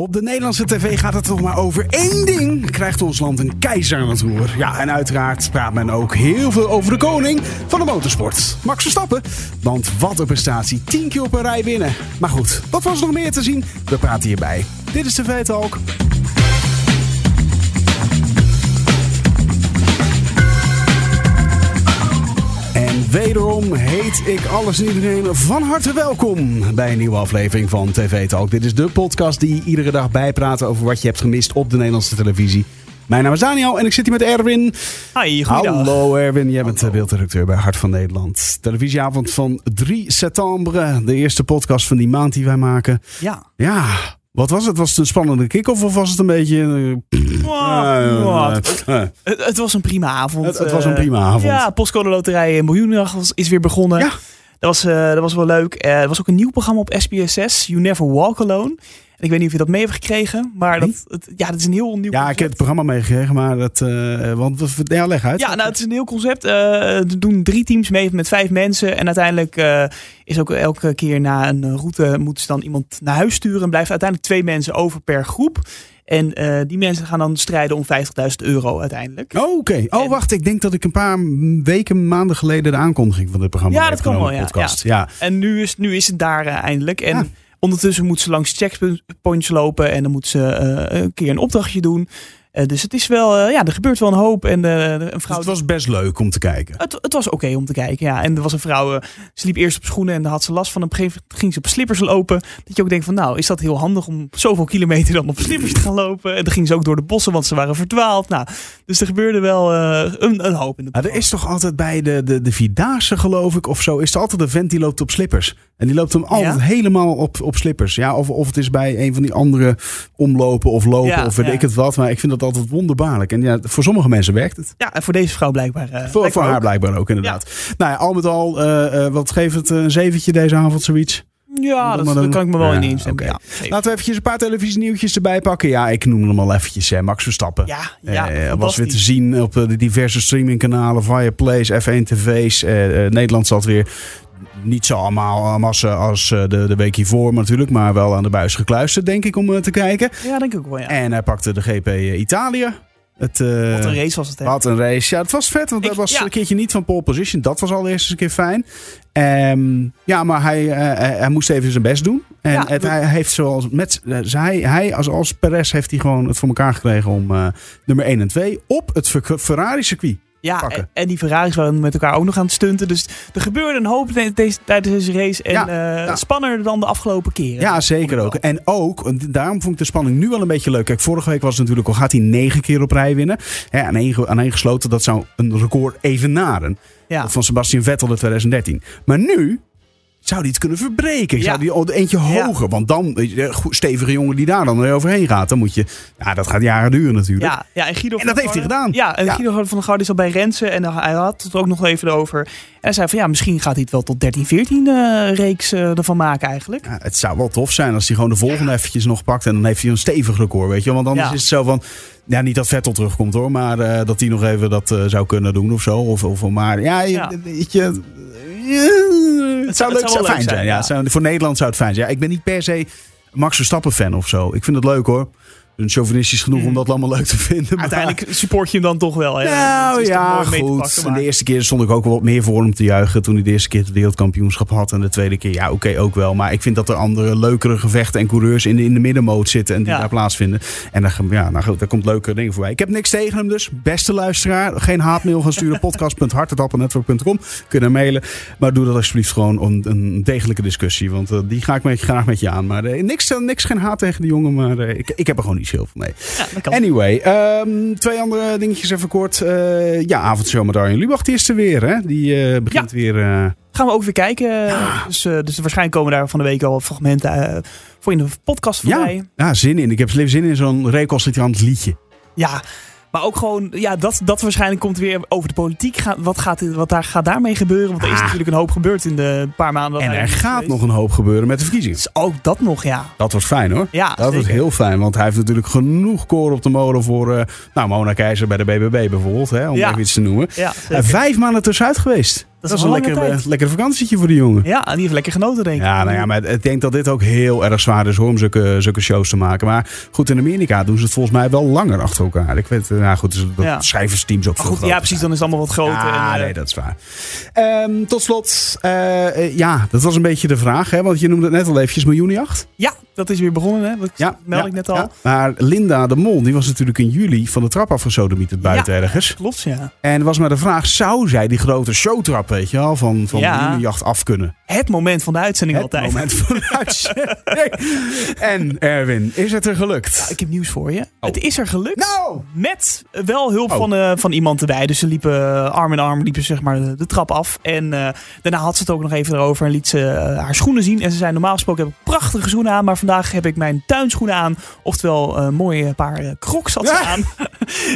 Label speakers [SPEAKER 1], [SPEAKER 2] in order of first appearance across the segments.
[SPEAKER 1] Op de Nederlandse tv gaat het nog maar over één ding. Krijgt ons land een keizer aan het roer. Ja, en uiteraard praat men ook heel veel over de koning van de motorsport. Max Verstappen. Want wat een prestatie. 10 keer op een rij winnen. Maar goed, wat was er nog meer te zien? We praten hierbij. Dit is TV Talk. Wederom heet ik alles en iedereen van harte welkom bij een nieuwe aflevering van TV Talk. Dit is de podcast die iedere dag bijpraat over wat je hebt gemist op de Nederlandse televisie. Mijn naam is Daniel en ik zit hier met Erwin.
[SPEAKER 2] Hi, goeiedag.
[SPEAKER 1] Hallo Erwin, jij bent beeldredacteur bij Hart van Nederland. Televisieavond van 3 september, de eerste podcast van die maand die wij maken.
[SPEAKER 2] Ja.
[SPEAKER 1] Ja, wat was het? Was het een spannende kick-off of was het een beetje... eh,
[SPEAKER 2] Wow,
[SPEAKER 1] eh, eh,
[SPEAKER 2] Het, het was een prima avond.
[SPEAKER 1] Het- het was
[SPEAKER 2] Eh,
[SPEAKER 1] een prima avond.
[SPEAKER 2] Ja, Postcode Loterij Miljoenendag is weer begonnen.
[SPEAKER 1] Ja.
[SPEAKER 2] Dat was, eh, dat was wel leuk. Eh, er was ook een nieuw programma op SBS6, You Never Walk Alone. En ik weet niet of je dat mee hebt gekregen, maar
[SPEAKER 1] Nee.
[SPEAKER 2] dat, het, ja, dat is een heel nieuw
[SPEAKER 1] Ja, ik heb het programma meegekregen, maar dat... eh, want, we- ja, leg uit.
[SPEAKER 2] Ja, nou, het is een heel concept. Eh, er doen drie teams mee met vijf mensen. En uiteindelijk eh, is ook elke keer na een route moeten ze dan iemand naar huis sturen. En blijven uiteindelijk twee mensen over per groep. En die mensen gaan dan strijden om 50.000 euro uiteindelijk.
[SPEAKER 1] Oh, Oké. Oh,
[SPEAKER 2] En-
[SPEAKER 1] wacht. Ik denk dat ik een paar weken, maanden geleden de aankondiging van dit programma
[SPEAKER 2] Ja, dat kan wel, ja.
[SPEAKER 1] podcast. Ja.
[SPEAKER 2] En nu is, nu is het daar eindelijk. En
[SPEAKER 1] Ja.
[SPEAKER 2] Ondertussen moeten ze langs checkpoints lopen. En dan moeten ze eh, een keer een opdrachtje doen. Eh, dus het is wel, eh, ja, er gebeurt wel een hoop. En eh, een
[SPEAKER 1] Dus
[SPEAKER 2] vrouw.
[SPEAKER 1] het was best leuk om te kijken.
[SPEAKER 2] Het, het was oké om te kijken, ja. En er was een vrouw, ze liep eerst op schoenen en dan had ze last van. Op een gegeven moment ging ze op slippers lopen. Dat je ook denkt van, nou, is dat heel handig om zoveel kilometer dan op slippers te gaan lopen? En dan ging ze ook door de bossen, want ze waren verdwaald. Nou, dus er gebeurde wel een, een hoop in de
[SPEAKER 1] Maar er is toch altijd bij de, de, de Vierdaagse, geloof ik, of zo, is er altijd een vent die loopt op slippers. En die loopt hem altijd
[SPEAKER 2] Ja?
[SPEAKER 1] helemaal op, op slippers. Ja, of, of het is bij een van die andere omlopen of lopen
[SPEAKER 2] Ja,
[SPEAKER 1] of weet
[SPEAKER 2] ja.
[SPEAKER 1] ik het wat. Maar ik vind dat altijd wonderbaarlijk. En ja, voor sommige mensen werkt het.
[SPEAKER 2] Ja, en voor deze vrouw blijkbaar. eh,
[SPEAKER 1] Voor, voor haar
[SPEAKER 2] ook.
[SPEAKER 1] blijkbaar ook, inderdaad. Nou ja, al met al, eh, eh, wat geeft het? Een zeventje deze avond, zoiets?
[SPEAKER 2] Ja, dat, kan ik me wel
[SPEAKER 1] Ja,
[SPEAKER 2] in instemmen.
[SPEAKER 1] oké.
[SPEAKER 2] Ja.
[SPEAKER 1] Laten we eventjes een paar televisienieuwtjes erbij pakken. Ja, ik noem hem al eventjes. Hè. Max Verstappen.
[SPEAKER 2] ja, ja
[SPEAKER 1] Eh, was weer te zien op de diverse streamingkanalen, Viaplays, F1 TV's. Nederland zat weer niet zo allemaal massa als eh, de, de week hiervoor natuurlijk, maar wel aan de buis gekluisterd, denk ik, om eh, te kijken.
[SPEAKER 2] Ja, denk ik ook wel, ja.
[SPEAKER 1] En hij pakte de GP Italië. Het, eh,
[SPEAKER 2] Wat een race was het, hè?
[SPEAKER 1] Wat een race. Ja, het was vet, want
[SPEAKER 2] Ik-
[SPEAKER 1] dat was
[SPEAKER 2] ja.
[SPEAKER 1] een keertje niet van pole position. Dat was al eerst eens een keer fijn. Ehm, ja, maar hij, eh, hij, moest even zijn best doen. En
[SPEAKER 2] Ja,
[SPEAKER 1] het, hij heeft zoals met eh, hij, hij als, als Perez heeft hij gewoon het voor elkaar gekregen om eh, nummer 1 en 2 op het Fer- Ferrari circuit.
[SPEAKER 2] Ja,
[SPEAKER 1] pakken.
[SPEAKER 2] en, en die Ferraris waren met elkaar ook nog aan het stunten. Dus er gebeurde een hoop tijdens deze race. En
[SPEAKER 1] Ja,
[SPEAKER 2] eh,
[SPEAKER 1] ja.
[SPEAKER 2] spannender dan de afgelopen keren.
[SPEAKER 1] Ja, zeker ook. En ook, daarom vond ik de spanning nu wel een beetje leuk. Kijk, vorige week was het natuurlijk al, gaat hij negen keer op rij winnen. Ja, aan één, aan één gesloten, dat zou een record evenaren.
[SPEAKER 2] Ja.
[SPEAKER 1] Van Sebastian Vettel in 2013. Maar nu zou hij het kunnen verbreken.
[SPEAKER 2] Ja.
[SPEAKER 1] Zou die eentje hoger. Want dan, goed- stevige jongen die daar dan weer overheen gaat. Dan moet je, ja, dat gaat jaren duren natuurlijk.
[SPEAKER 2] Ja, ja, en Guido
[SPEAKER 1] En dat heeft hij gedaan.
[SPEAKER 2] Ja, en. Guido van der Garde is al bij Rensen. En hij had het ook nog even over. En hij zei van ja, misschien gaat hij het wel tot 13, 14 eh, reeks eh, ervan maken eigenlijk.
[SPEAKER 1] Ja, het zou wel tof zijn als hij gewoon de volgende eventjes nog pakt. En dan heeft hij een stevig record, weet je. Want anders is het zo van... Ja, niet dat Vettel terugkomt hoor. Maar eh, dat hij nog even dat eh, zou kunnen doen of zo. Of, of maar ja, je,
[SPEAKER 2] Ja.
[SPEAKER 1] weet je... het zou leuk fijn zijn.
[SPEAKER 2] zijn,
[SPEAKER 1] Ja, voor Nederland zou het fijn zijn. Ja, ik ben niet per se Max Verstappen fan of zo. Ik vind het leuk hoor. Een chauvinistisch genoeg om dat allemaal leuk te vinden. maar-
[SPEAKER 2] Uiteindelijk support je hem dan toch wel. Hè?
[SPEAKER 1] nou ja, goed.
[SPEAKER 2] pakken,
[SPEAKER 1] En
[SPEAKER 2] maar-
[SPEAKER 1] De eerste keer stond ik ook wel wat meer voor hem te juichen. Toen hij de eerste keer het wereldkampioenschap had. En de tweede keer, ja, oké, ook wel. Maar ik vind dat er andere, leukere gevechten en coureurs in de, in de middenmoot zitten. En die
[SPEAKER 2] Ja.
[SPEAKER 1] daar plaatsvinden. En daar, ja, nou goed, daar komt leuke dingen voorbij. Ik heb niks tegen hem dus. Beste luisteraar, geen haatmail gaan sturen. podcast.hartetappelnetwerk.com. Kunnen mailen. Maar doe dat alsjeblieft gewoon om een degelijke discussie. Want eh, die ga ik met, graag met je aan. Maar eh, niks, niks, geen haat tegen de jongen. Maar eh, ik, ik heb er gewoon niet zoveel mee.
[SPEAKER 2] Ja, dat kan.
[SPEAKER 1] Anyway, ehm, twee andere dingetjes even kort. Eh, ja, avondshow met Arjen Lubach, die is er weer. Hè? Die eh, begint weer... eh,
[SPEAKER 2] Gaan we ook weer kijken. Dus, dus waarschijnlijk komen daar van de week al fragmenten voor in de podcast
[SPEAKER 1] ja,
[SPEAKER 2] voorbij.
[SPEAKER 1] ja, zin in. Ik heb zin in zo'n recalcitrant liedje.
[SPEAKER 2] Ja, maar ook gewoon, ja, dat, dat waarschijnlijk komt weer over de politiek. Wat, gaat, wat daar, gaat daarmee gebeuren? Want er is
[SPEAKER 1] Ah.
[SPEAKER 2] natuurlijk een hoop gebeurd in de paar maanden.
[SPEAKER 1] En er gaat
[SPEAKER 2] geweest.
[SPEAKER 1] nog een hoop gebeuren met de verkiezingen.
[SPEAKER 2] Dus ook dat nog, ja.
[SPEAKER 1] Dat wordt fijn hoor.
[SPEAKER 2] Ja,
[SPEAKER 1] Dat wordt
[SPEAKER 2] zeker.
[SPEAKER 1] heel fijn, want hij heeft natuurlijk genoeg koren op de molen voor eh, nou, Mona Keizer bij de BBB bijvoorbeeld, hè, om
[SPEAKER 2] Ja.
[SPEAKER 1] even iets te noemen.
[SPEAKER 2] Ja, zeker.
[SPEAKER 1] vijf maanden tussenuit geweest. Dat is
[SPEAKER 2] wel
[SPEAKER 1] een lekker,
[SPEAKER 2] tijd.
[SPEAKER 1] lekker vakantietje voor die jongen.
[SPEAKER 2] Ja, die heeft lekker genoten, denk ik.
[SPEAKER 1] Ja, nou ja, maar ik denk dat dit ook heel erg zwaar is hoor, om zulke, zulke shows te maken. Maar goed, in Amerika doen ze het volgens mij wel langer achter elkaar. Ik weet, eh, nou goed, dus dat
[SPEAKER 2] Ja.
[SPEAKER 1] schrijversteams ook
[SPEAKER 2] goed, ja, precies. Dan is het allemaal wat groter.
[SPEAKER 1] Ja,
[SPEAKER 2] en, eh,
[SPEAKER 1] nee, dat is waar. Ehm, tot slot, eh, eh, ja, dat was een beetje de vraag, hè? want je noemde het net al eventjes miljoenenjacht.
[SPEAKER 2] ja, dat is weer begonnen, hè? Dat
[SPEAKER 1] Ja,
[SPEAKER 2] meld
[SPEAKER 1] ja,
[SPEAKER 2] ik net al.
[SPEAKER 1] ja. Maar Linda de Mol, die was natuurlijk in juli van de trap afgesodemiet het buiten ergens.
[SPEAKER 2] Klopt, ja.
[SPEAKER 1] En was maar de vraag, zou zij die grote showtrap, weet je wel, van, van
[SPEAKER 2] Ja.
[SPEAKER 1] miljoenenjacht af kunnen?
[SPEAKER 2] Het moment van de uitzending
[SPEAKER 1] Het
[SPEAKER 2] altijd.
[SPEAKER 1] moment van de uitzending. En Erwin, is het er gelukt?
[SPEAKER 2] Ik heb nieuws voor je. Het is er gelukt.
[SPEAKER 1] Nou!
[SPEAKER 2] Met wel hulp
[SPEAKER 1] Oh.
[SPEAKER 2] van, eh, van iemand erbij. Dus ze liepen eh, arm in arm liepen ze, zeg maar de, de trap af. En eh, daarna had ze het ook nog even erover en liet ze haar schoenen zien. En ze zei normaal gesproken heb ik prachtige schoenen aan. Maar vandaag heb ik mijn tuinschoenen aan. Oftewel een mooie paar crocs had ze
[SPEAKER 1] Ja.
[SPEAKER 2] aan.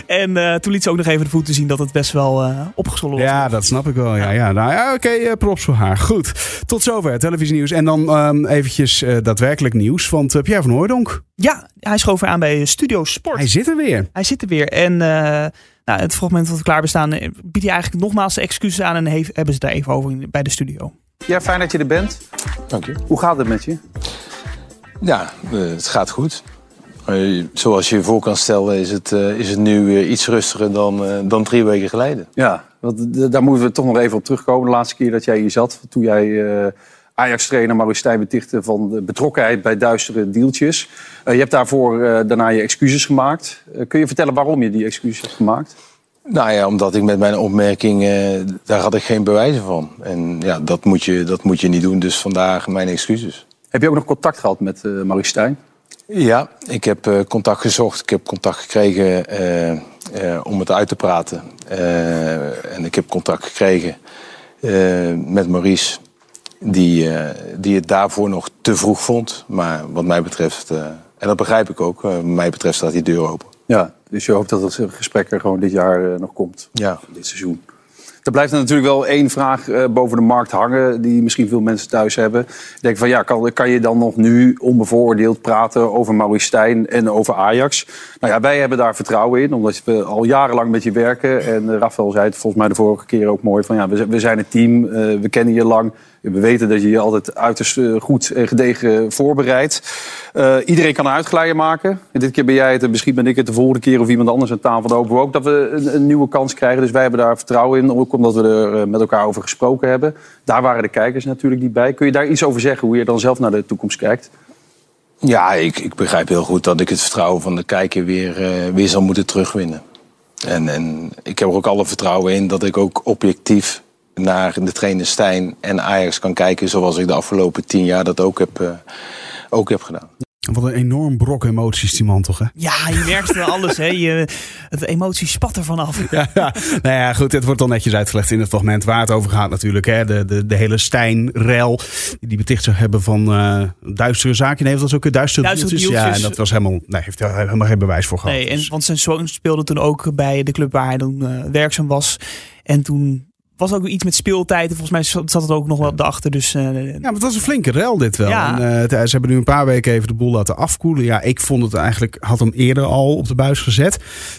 [SPEAKER 2] en toen liet ze ook nog even de voeten zien dat het best wel opgezwollen was.
[SPEAKER 1] Ja, dat snap ik wel. Ja, ja. Nou ja, oké, eh, props voor haar. Goed, tot zover televisienieuws. En dan ehm, eventjes eh, daadwerkelijk nieuws. Want eh, Pierre van Hooijdonk,
[SPEAKER 2] Ja, hij schoof weer aan bij Studio Sport.
[SPEAKER 1] hij zit er weer.
[SPEAKER 2] Hij zit er weer. En eh, nou, het fragment wat we klaar bestaan, biedt hij eigenlijk nogmaals de excuses aan. En heeft, hebben ze daar even over bij de studio.
[SPEAKER 3] Ja, fijn dat je er bent.
[SPEAKER 4] Dank je.
[SPEAKER 3] Hoe gaat het met je?
[SPEAKER 4] Ja, eh, het gaat goed. Zoals je je voor kan stellen is het, eh, is het nu eh, iets rustiger dan, eh, dan drie weken geleden.
[SPEAKER 3] Ja, want daar moeten we toch nog even op terugkomen. De laatste keer dat jij hier zat, toen jij eh, Ajax-trainer Maurice Stijn betichtte van de betrokkenheid bij duistere deeltjes. Je hebt daarvoor daarna je excuses gemaakt. Kun je vertellen waarom je die excuses hebt gemaakt?
[SPEAKER 4] Nou ja, omdat ik met mijn opmerking, daar had ik geen bewijzen van. En ja, dat moet, je, dat moet je niet doen, dus vandaag mijn excuses.
[SPEAKER 3] Heb je ook nog contact gehad met eh Maurice Stijn?
[SPEAKER 4] Ja, ik heb eh, contact gezocht. Ik heb contact gekregen eh, eh, om het uit te praten. En ik heb contact gekregen met Maurice, die, die het daarvoor nog te vroeg vond. Maar wat mij betreft, en dat begrijp ik ook, wat mij betreft staat die deur open.
[SPEAKER 3] Ja, dus je hoopt dat het gesprek er gewoon dit jaar nog komt.
[SPEAKER 4] Ja.
[SPEAKER 3] dit seizoen. Er blijft natuurlijk wel één vraag eh, boven de markt hangen, die misschien veel mensen thuis hebben. Ik denk van ja, kan, kan je dan nog nu onbevooroordeeld praten over Maurice Stijn en over Ajax? Nou ja, wij hebben daar vertrouwen in, omdat we al jarenlang met je werken. En Rafael zei het volgens mij de vorige keer ook mooi van ja, we, we zijn een team, eh, we kennen je lang. We weten dat je je altijd uiterst eh, goed en gedegen voorbereidt. Eh, iedereen kan een uitglijder maken. En dit keer ben jij het en misschien ben ik het de volgende keer of iemand anders aan tafel. Dan hopen we ook dat we een, nieuwe kans krijgen. Dus wij hebben daar vertrouwen in, ook omdat we er eh, met elkaar over gesproken hebben. Daar waren de kijkers natuurlijk niet bij. Kun je daar iets over zeggen, hoe je dan zelf naar de toekomst kijkt?
[SPEAKER 4] Ja, ik, ik begrijp heel goed dat ik het vertrouwen van de kijker weer, eh, weer zal moeten terugwinnen. En, en ik heb er ook alle vertrouwen in dat ik ook objectief naar de trainer Stijn en Ajax kan kijken... zoals ik de afgelopen tien jaar dat ook heb, eh, ook heb gedaan.
[SPEAKER 1] Wat een enorm brok emoties die man toch, hè?
[SPEAKER 2] Ja, je merkt wel alles. Hè. Je, het emotie spat er vanaf.
[SPEAKER 1] Ja, ja. Nou ja, goed, dit wordt al netjes uitgelegd in het fragment waar het over gaat natuurlijk. Hè. De, de, de hele Stijn-rel die die beticht zou hebben van eh duistere zaken. Nee, dat was ook een duistere,
[SPEAKER 2] Duistere
[SPEAKER 1] deeltjes. Ja, en dat was helemaal, nee, heeft helemaal geen bewijs voor gehad.
[SPEAKER 2] Nee, en,
[SPEAKER 1] Dus-
[SPEAKER 2] want zijn zoon speelde toen ook bij de club waar hij dan eh, werkzaam was. En toen was ook iets met speeltijd. En volgens mij zat het ook nog wel erachter. Dus eh,
[SPEAKER 1] Ja, maar het was een flinke rel dit wel.
[SPEAKER 2] Ja.
[SPEAKER 1] En, eh, ze hebben nu een paar weken even de boel laten afkoelen. Ja, ik vond het eigenlijk, had hem eerder al op de buis gezet.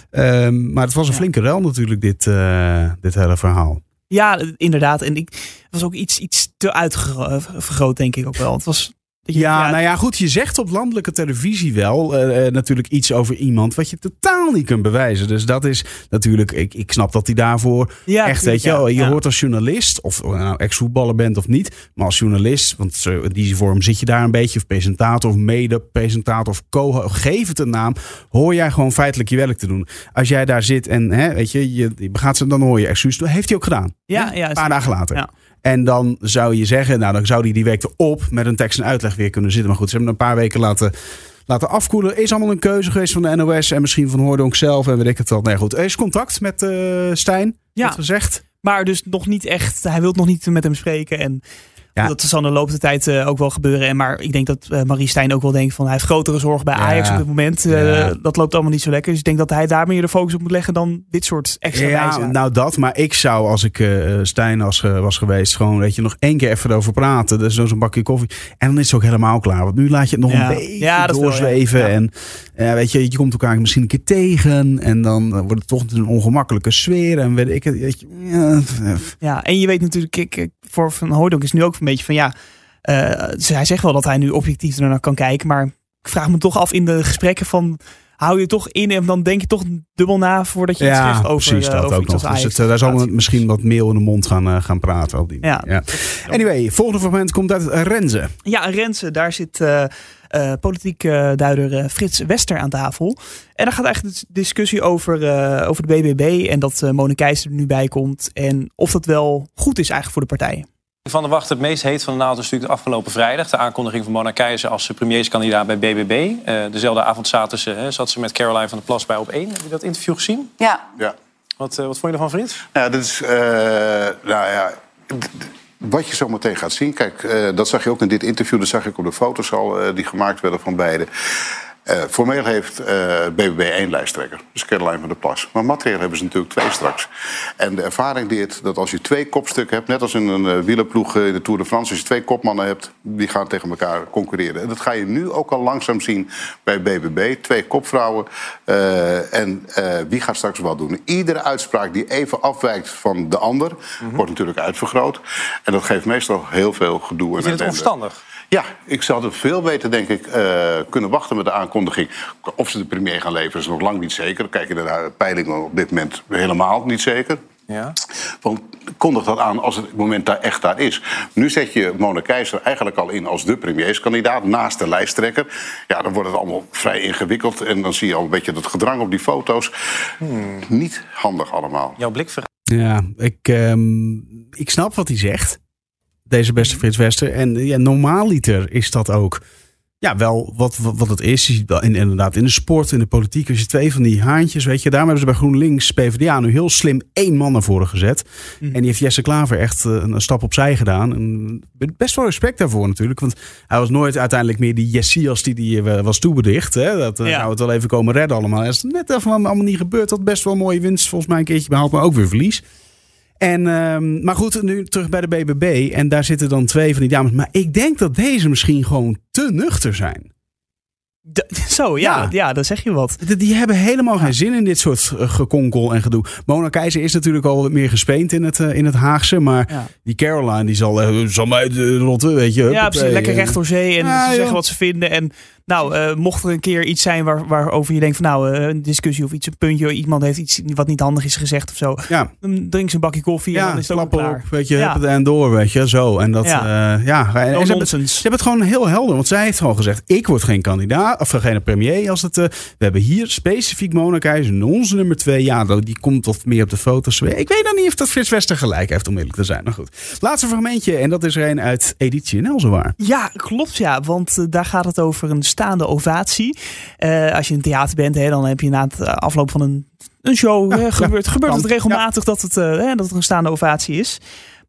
[SPEAKER 1] Ehm, maar het was een
[SPEAKER 2] Ja.
[SPEAKER 1] flinke rel natuurlijk, dit, eh, dit hele verhaal.
[SPEAKER 2] ja, inderdaad. En ik was ook iets, iets te uitvergroot, denk ik ook wel. Het was,
[SPEAKER 1] Ja, nou ja, goed. Je zegt op landelijke televisie wel eh, eh, natuurlijk iets over iemand wat je totaal niet kunt bewijzen. Dus dat is natuurlijk, ik, ik snap dat hij daarvoor
[SPEAKER 2] ja,
[SPEAKER 1] echt, weet je je
[SPEAKER 2] ja.
[SPEAKER 1] hoort als journalist, of nou ex-voetballer bent of niet, maar als journalist, want in die vorm zit je daar een beetje, of presentator, of mede-presentator, of co geef het een naam, hoor jij gewoon feitelijk je werk te doen. Als jij daar zit en, hè, weet je, je, je begaat ze, dan hoor je excuus. Heeft hij ook gedaan.
[SPEAKER 2] Ja,
[SPEAKER 1] hè?
[SPEAKER 2] ja,
[SPEAKER 1] een paar dagen later. En dan zou je zeggen, nou dan zou hij die week erop met een tekst en uitleg weer kunnen zitten. Maar goed, ze hebben een paar weken laten, laten afkoelen. Is allemaal een keuze geweest van de NOS en misschien van Hoordonk zelf en weet ik het wel. Nee goed, er is contact met eh, Stijn,
[SPEAKER 2] Ja.
[SPEAKER 1] gezegd.
[SPEAKER 2] Maar dus nog niet echt. Hij wil nog niet met hem spreken. En
[SPEAKER 1] Ja.
[SPEAKER 2] dat zal de loop der tijd eh, ook wel gebeuren. En maar ik denk dat eh, Marie Stijn ook wel denkt van hij heeft grotere zorgen bij
[SPEAKER 1] Ja.
[SPEAKER 2] Ajax op dit moment. Eh,
[SPEAKER 1] Ja.
[SPEAKER 2] Dat loopt allemaal niet zo lekker. Dus ik denk dat hij daar meer de focus op moet leggen dan dit soort extra
[SPEAKER 1] Ja,
[SPEAKER 2] wijzen.
[SPEAKER 1] nou dat. Maar ik zou, als ik Stijn was, ge- was geweest, gewoon, weet je, nog één keer even erover praten. Dus zo'n bakje koffie. En dan is het ook helemaal klaar. Want nu laat je het nog een beetje doorzweven. En weet je, je komt elkaar misschien een keer tegen. En dan wordt het toch een ongemakkelijke sfeer. En weet ik het. Ja,
[SPEAKER 2] en je weet natuurlijk, ik, ik- voor Van Hooydonk is nu ook een beetje van ja. dus hij zegt wel dat hij nu objectief ernaar kan kijken. Maar ik vraag me toch af in de gesprekken van. Hou je toch in en dan denk je toch dubbel na voordat je iets
[SPEAKER 1] ja,
[SPEAKER 2] zegt over,
[SPEAKER 1] precies
[SPEAKER 2] eh,
[SPEAKER 1] dat
[SPEAKER 2] over
[SPEAKER 1] ook nog. Dus het, eh, daar zal
[SPEAKER 2] Relatie.
[SPEAKER 1] misschien wat meel in de mond gaan, gaan praten. Op die
[SPEAKER 2] Ja.
[SPEAKER 1] ja. Anyway, volgende fragment komt uit Renze.
[SPEAKER 2] Ja, Renze, daar zit politiek duider Frits Wester aan tafel. En daar gaat eigenlijk de discussie over, over de BBB en dat Mona Keizer er nu bij komt. En of dat wel goed is eigenlijk voor de partijen.
[SPEAKER 5] Van der Wacht, het meest heet van de naald is natuurlijk de afgelopen vrijdag. De aankondiging van Mona Keizer als premierskandidaat bij BBB. Eh, dezelfde avond zaten ze, hè, zat ze met Caroline van der Plas bij op één. Heb je dat interview gezien?
[SPEAKER 6] Ja,
[SPEAKER 7] Ja,
[SPEAKER 5] Wat, eh, wat vond je ervan, Frits?
[SPEAKER 7] ja dit is. eh, nou ja. Wat je zo meteen gaat zien, kijk, eh, dat zag je ook in dit interview, dat zag ik op de foto's al eh, die gemaakt werden van beide. Eh, formeel heeft eh, BBB één lijsttrekker, dus Caroline van der Plas. Maar materieel hebben ze natuurlijk twee straks. En de ervaring leert dat als je twee kopstukken hebt, net als in een uh, wielerploeg eh, in de Tour de France, als je twee kopmannen hebt, die gaan tegen elkaar concurreren. En dat ga je nu ook al langzaam zien bij BBB. Twee kopvrouwen. eh, en eh, wie gaat straks wat doen? Iedere uitspraak die even afwijkt van de ander, wordt natuurlijk uitvergroot. En dat geeft meestal heel veel gedoe.
[SPEAKER 5] vind het onverstandig.
[SPEAKER 7] Ja, ik zou het veel beter, denk ik, eh, kunnen wachten met de aankondiging. Of ze de premier gaan leveren is nog lang niet zeker. Kijk je naar de peilingen op dit moment helemaal niet zeker.
[SPEAKER 5] Ja.
[SPEAKER 7] Van, kondig dat aan als het moment daar echt daar is. Nu zet je Mona Keizer eigenlijk al in als de premierskandidaat... naast de lijsttrekker. Ja, dan wordt het allemaal vrij ingewikkeld. En dan zie je al een beetje dat gedrang op die foto's. Niet handig allemaal.
[SPEAKER 5] Jouw blik ver-
[SPEAKER 1] Ja, ik, ehm, ik snap wat hij zegt. Deze beste Frits Wester. En ja, normaaliter is dat ook ja, wel wat, wat, wat het is. In, inderdaad in de sport, in de politiek. Als je twee van die haantjes, weet je. Daarom hebben ze bij GroenLinks, PvdA nu heel slim één man naar voren gezet. En die heeft Jesse Klaver echt eh, een, een stap opzij gedaan. En best wel respect daarvoor natuurlijk. Want hij was nooit uiteindelijk meer die Jessias die die eh, was toebedicht. Hè? Dat eh,
[SPEAKER 2] Ja.
[SPEAKER 1] zou het wel even komen redden allemaal. Dat is net even allemaal niet gebeurd. Dat best wel een mooie winst volgens mij een keertje behaald. Maar ook weer verlies. En, ehm, maar goed, nu terug bij de BBB. En daar zitten dan twee van die dames. Maar ik denk dat deze misschien gewoon te nuchter zijn.
[SPEAKER 2] Zo, ja,
[SPEAKER 1] Ja.
[SPEAKER 2] ja. dan zeg je wat.
[SPEAKER 1] Die- Die hebben helemaal geen zin in dit soort eh, gekonkel en gedoe. Mona Keizer is natuurlijk al wat meer gespeend in het, eh, in het Haagse. Maar
[SPEAKER 2] Ja.
[SPEAKER 1] die Caroline, die zal, eh, zal mij de rotte, weet je.
[SPEAKER 2] Ja, precies. Lekker recht door zee en
[SPEAKER 1] Ja,
[SPEAKER 2] ze zeggen wat ze vinden. En nou, mocht er een keer iets zijn waar, waarover je denkt van nou, een discussie of iets, een puntje, iemand heeft iets wat niet handig is gezegd of zo.
[SPEAKER 1] Ja,
[SPEAKER 2] Dan drink ze een bakje koffie en
[SPEAKER 1] ja
[SPEAKER 2] dan is het ook klaar.
[SPEAKER 1] weet je,
[SPEAKER 2] Ja.
[SPEAKER 1] huppatee en door, weet je, zo. En dat,
[SPEAKER 2] Ja.
[SPEAKER 1] ja. En, en ze, hebben, ze hebben het gewoon heel helder, want zij heeft gewoon gezegd, ik word geen kandidaat, of geen premier als het, eh, we hebben hier specifiek Mona Keizer, onze nummer twee, ja, die komt wat meer op de foto's. Ik weet dan niet of dat Frits Wester gelijk heeft, om eerlijk te zijn. Maar goed, laatste fragmentje, en dat is er een uit Editie NL, zowaar.
[SPEAKER 2] Ja, klopt ja. Want eh, daar gaat het over een staande ovatie. Eh, als je in theater bent, hè, dan heb je na het eh, afloop van een, een show...
[SPEAKER 1] Ja,
[SPEAKER 2] hè,
[SPEAKER 1] ja,
[SPEAKER 2] gebeurt gebeurt het regelmatig dat, het, eh, hè, dat er een staande ovatie is.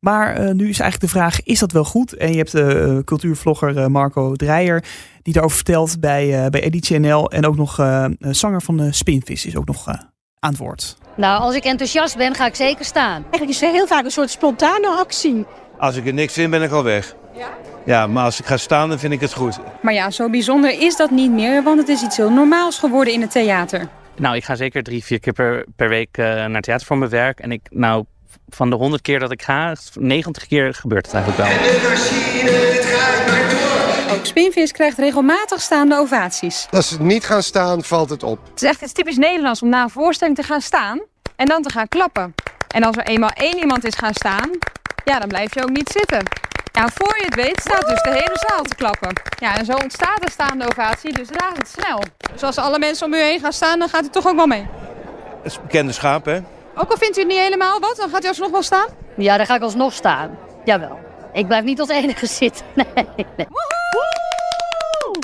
[SPEAKER 2] Maar eh, nu is eigenlijk de vraag, is dat wel goed? En je hebt de cultuurvlogger eh, Marco Dreyer... die daarover vertelt bij, eh bij Editie NL. En ook nog eh, eh, zanger van de Spinvis is ook nog eh, aan het woord.
[SPEAKER 8] Nou, als ik enthousiast ben, ga ik zeker staan.
[SPEAKER 6] eigenlijk is het heel vaak een soort spontane actie.
[SPEAKER 9] Als ik er niks vind, ben ik al weg. Ja, maar als ik ga staan, dan vind ik het goed.
[SPEAKER 10] Maar ja, zo bijzonder is dat niet meer, want het is iets heel normaals geworden in het theater.
[SPEAKER 11] Nou, ik ga zeker drie, vier keer per, per week eh, naar theater voor mijn werk. En ik, nou, van de honderd keer dat ik ga, 90 keer gebeurt het eigenlijk wel.
[SPEAKER 10] Ook Spinvis krijgt regelmatig staande ovaties.
[SPEAKER 9] Als ze niet gaan staan, valt het op.
[SPEAKER 10] Het is echt iets typisch Nederlands om na een voorstelling te gaan staan en dan te gaan klappen. En als er eenmaal één iemand is gaan staan, ja, dan blijf je ook niet zitten. Ja, voor je het weet staat dus de hele zaal te klappen. Ja, en zo ontstaat een staande ovatie dus razendsnel. Dus als alle mensen om u heen gaan staan, dan gaat u toch ook wel mee.
[SPEAKER 9] Het is bekende schaap, hè?
[SPEAKER 10] Ook al vindt u het niet helemaal wat, dan gaat u alsnog wel staan.
[SPEAKER 8] Ja, dan ga ik alsnog staan. Jawel. Ik blijf niet als enige zitten. Nee, nee.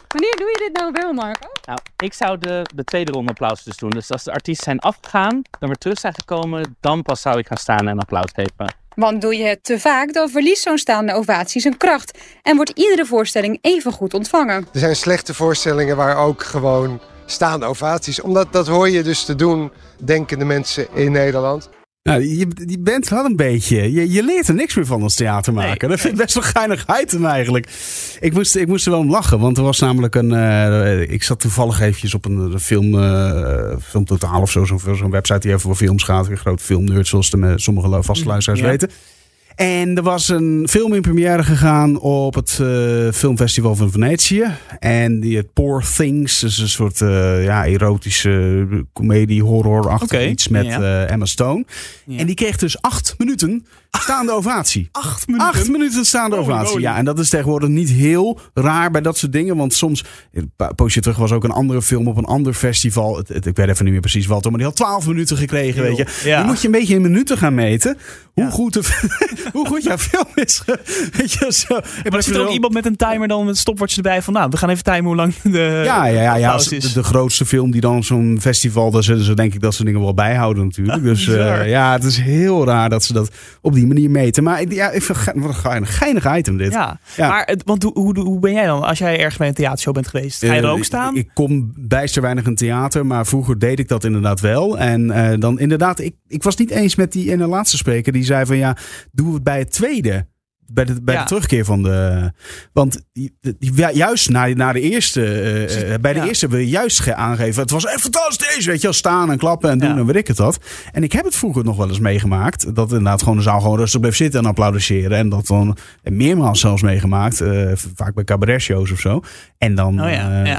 [SPEAKER 10] Wanneer doe je dit nou wel, Marco?
[SPEAKER 11] Nou, ik zou de, de tweede ronde applaus dus doen. Dus als de artiesten zijn afgegaan, dan weer terug zijn gekomen, dan pas zou ik gaan staan en applaus geven.
[SPEAKER 10] Want doe je het te vaak, dan verliest zo'n staande ovatie zijn kracht. En wordt iedere voorstelling even goed ontvangen.
[SPEAKER 9] Er zijn slechte voorstellingen waar ook gewoon staande ovaties. Omdat dat hoor je dus te doen, denken de mensen in Nederland.
[SPEAKER 1] Nou, je, je bent wel een beetje. Je, je leert er niks meer van als theatermaker. dat vind ik best wel geinig item eigenlijk. Ik moest, ik moest er wel om lachen, want er was namelijk een. eh, ik zat toevallig eventjes op een, een film. eh film Totaal of zo, zo'n zo'n website die even voor films gaat. Weer grote filmnerds, zoals de, me- sommige vaste luisteraars
[SPEAKER 2] Ja.
[SPEAKER 1] weten. En er was een film in première gegaan op het eh, filmfestival van Venetië. En die het Poor Things is een soort eh, ja, erotische comedie, horror-achtig iets met eh, Emma Stone. En die kreeg dus acht minuten staande ovatie.
[SPEAKER 2] Acht minuten?
[SPEAKER 1] Acht minuten staande ovatie. Ja, en dat is tegenwoordig niet heel raar bij dat soort dingen. Want soms, een poosje terug was ook een andere film op een ander festival. Het, het- ik weet even niet meer precies wat, maar die had twaalf minuten gekregen, weet je.
[SPEAKER 2] Ja.
[SPEAKER 1] Die moet je een beetje in minuten gaan meten. Hoe, goed, de, hoe goed jouw film is. Weet je, zo.
[SPEAKER 2] Maar er zit ook iemand met een timer dan met een stopwatch erbij van... nou, we gaan even timen hoe lang de
[SPEAKER 1] Ja, ja, ja, ja de, de grootste film die dan zo'n festival, daar zullen ze denk ik dat ze dingen wel bijhouden natuurlijk. Dus eh, ja, het is heel raar dat ze dat op die manier meten. Maar ja, ik ge- wat een geinig, item dit.
[SPEAKER 2] Ja,
[SPEAKER 1] Ja.
[SPEAKER 2] maar het, want hoe, hoe, hoe ben jij dan als jij ergens bij een theatershow bent geweest? Ga je er
[SPEAKER 1] Eh,
[SPEAKER 2] ook staan?
[SPEAKER 1] Ik, ik kom bijster weinig in theater, maar vroeger deed ik dat inderdaad wel. En eh, dan inderdaad, ik, ik was niet eens met die ene laatste spreker. Die zei van ja, doe het bij het tweede. Bij de, bij
[SPEAKER 2] Ja.
[SPEAKER 1] de terugkeer van de. Want juist na, na de eerste. eh, eh, bij de
[SPEAKER 2] Ja.
[SPEAKER 1] eerste wil je juist ge- aangeven. Het was echt fantastisch. Weet je wel, staan en klappen en doen
[SPEAKER 2] Ja.
[SPEAKER 1] en weet ik het wat. En ik heb het vroeger nog wel eens meegemaakt. Dat inderdaad gewoon de zaal gewoon rustig bleef zitten en applaudisseren. En dat dan en meermaals zelfs meegemaakt. eh, vaak bij cabaretshows of zo. En dan.
[SPEAKER 2] Oh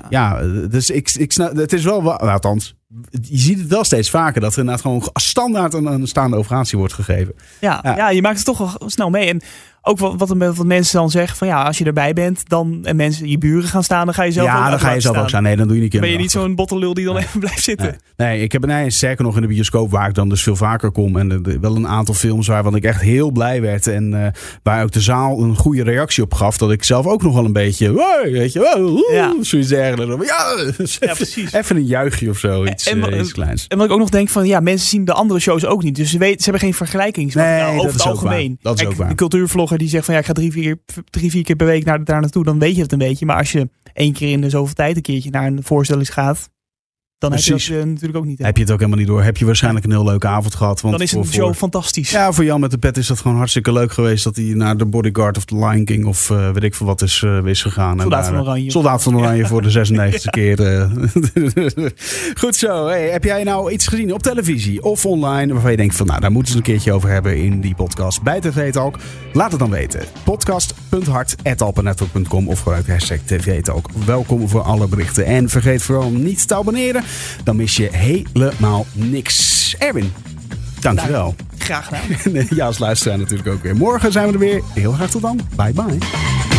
[SPEAKER 2] ja,
[SPEAKER 1] dus ik, ik snap, het is wel, nou, althans, je ziet het wel steeds vaker dat er inderdaad gewoon standaard een, een staande ovatie wordt gegeven.
[SPEAKER 2] Ja,
[SPEAKER 1] Ja.
[SPEAKER 2] ja. je maakt het toch wel snel mee. En ook wat, wat, wat mensen dan zeggen van ja, als je erbij bent, dan en mensen je buren gaan staan, dan ga je zelf ook
[SPEAKER 1] ja, dan ga je zelf ook staan. Nee, dan doe je niet
[SPEAKER 2] ben je niet zo'n bottellul die dan even blijft zitten.
[SPEAKER 1] Nee. Nee, ik heb nee, sterker nog in de bioscoop waar ik dan dus veel vaker kom. En wel een aantal films waarvan ik echt heel blij werd. En eh, waar ook de zaal een goede reactie op gaf. Dat ik zelf ook nog wel een beetje, weet je oeh,
[SPEAKER 2] Ja.
[SPEAKER 1] zoiets dergelijks. Ja,
[SPEAKER 2] Ja, precies.
[SPEAKER 1] even een juichje of zo, iets,
[SPEAKER 2] En-
[SPEAKER 1] iets kleins.
[SPEAKER 2] En wat ik ook nog denk van ja, mensen zien de andere shows ook niet. Dus ze, weten, ze hebben geen vergelijkingsmateriaal
[SPEAKER 1] Nee,
[SPEAKER 2] over het
[SPEAKER 1] ook
[SPEAKER 2] algemeen.
[SPEAKER 1] Dat is ook waar.
[SPEAKER 2] De die zegt van ja, ik ga drie, vier, drie, vier keer per week naar, daar naartoe, dan weet je het een beetje. Maar als je één keer in de zoveel tijd een keertje naar een voorstelling gaat, dan
[SPEAKER 1] Precies.
[SPEAKER 2] heb je dat eh, natuurlijk ook niet. hè.
[SPEAKER 1] Heb je het ook helemaal niet door. Heb je waarschijnlijk een heel leuke avond gehad. Want
[SPEAKER 2] dan is show
[SPEAKER 1] voor-
[SPEAKER 2] fantastisch.
[SPEAKER 1] Ja, voor Jan met de pet is dat gewoon hartstikke leuk geweest. Dat hij naar de Bodyguard of The Lion King of eh, weet ik veel wat is, is gegaan. En
[SPEAKER 2] Soldaat
[SPEAKER 1] daar,
[SPEAKER 2] van Oranje.
[SPEAKER 1] Soldaat van Oranje voor de 96e keer. eh. Goed zo. Hey, heb jij nou iets gezien op televisie of online waarvan je denkt van nou daar moeten ze een keertje over hebben in die podcast bij TV Talk? Laat het dan weten. Podcast.hart.alpanetwork.com of gebruik hashtag TV Talk. Welkom voor alle berichten. En vergeet vooral niet te abonneren. Dan mis je helemaal niks. Erwin, dankjewel.
[SPEAKER 2] Graag gedaan.
[SPEAKER 1] Ja, als luisteraar natuurlijk ook weer. Morgen zijn we er weer. Heel graag tot dan. Bye bye.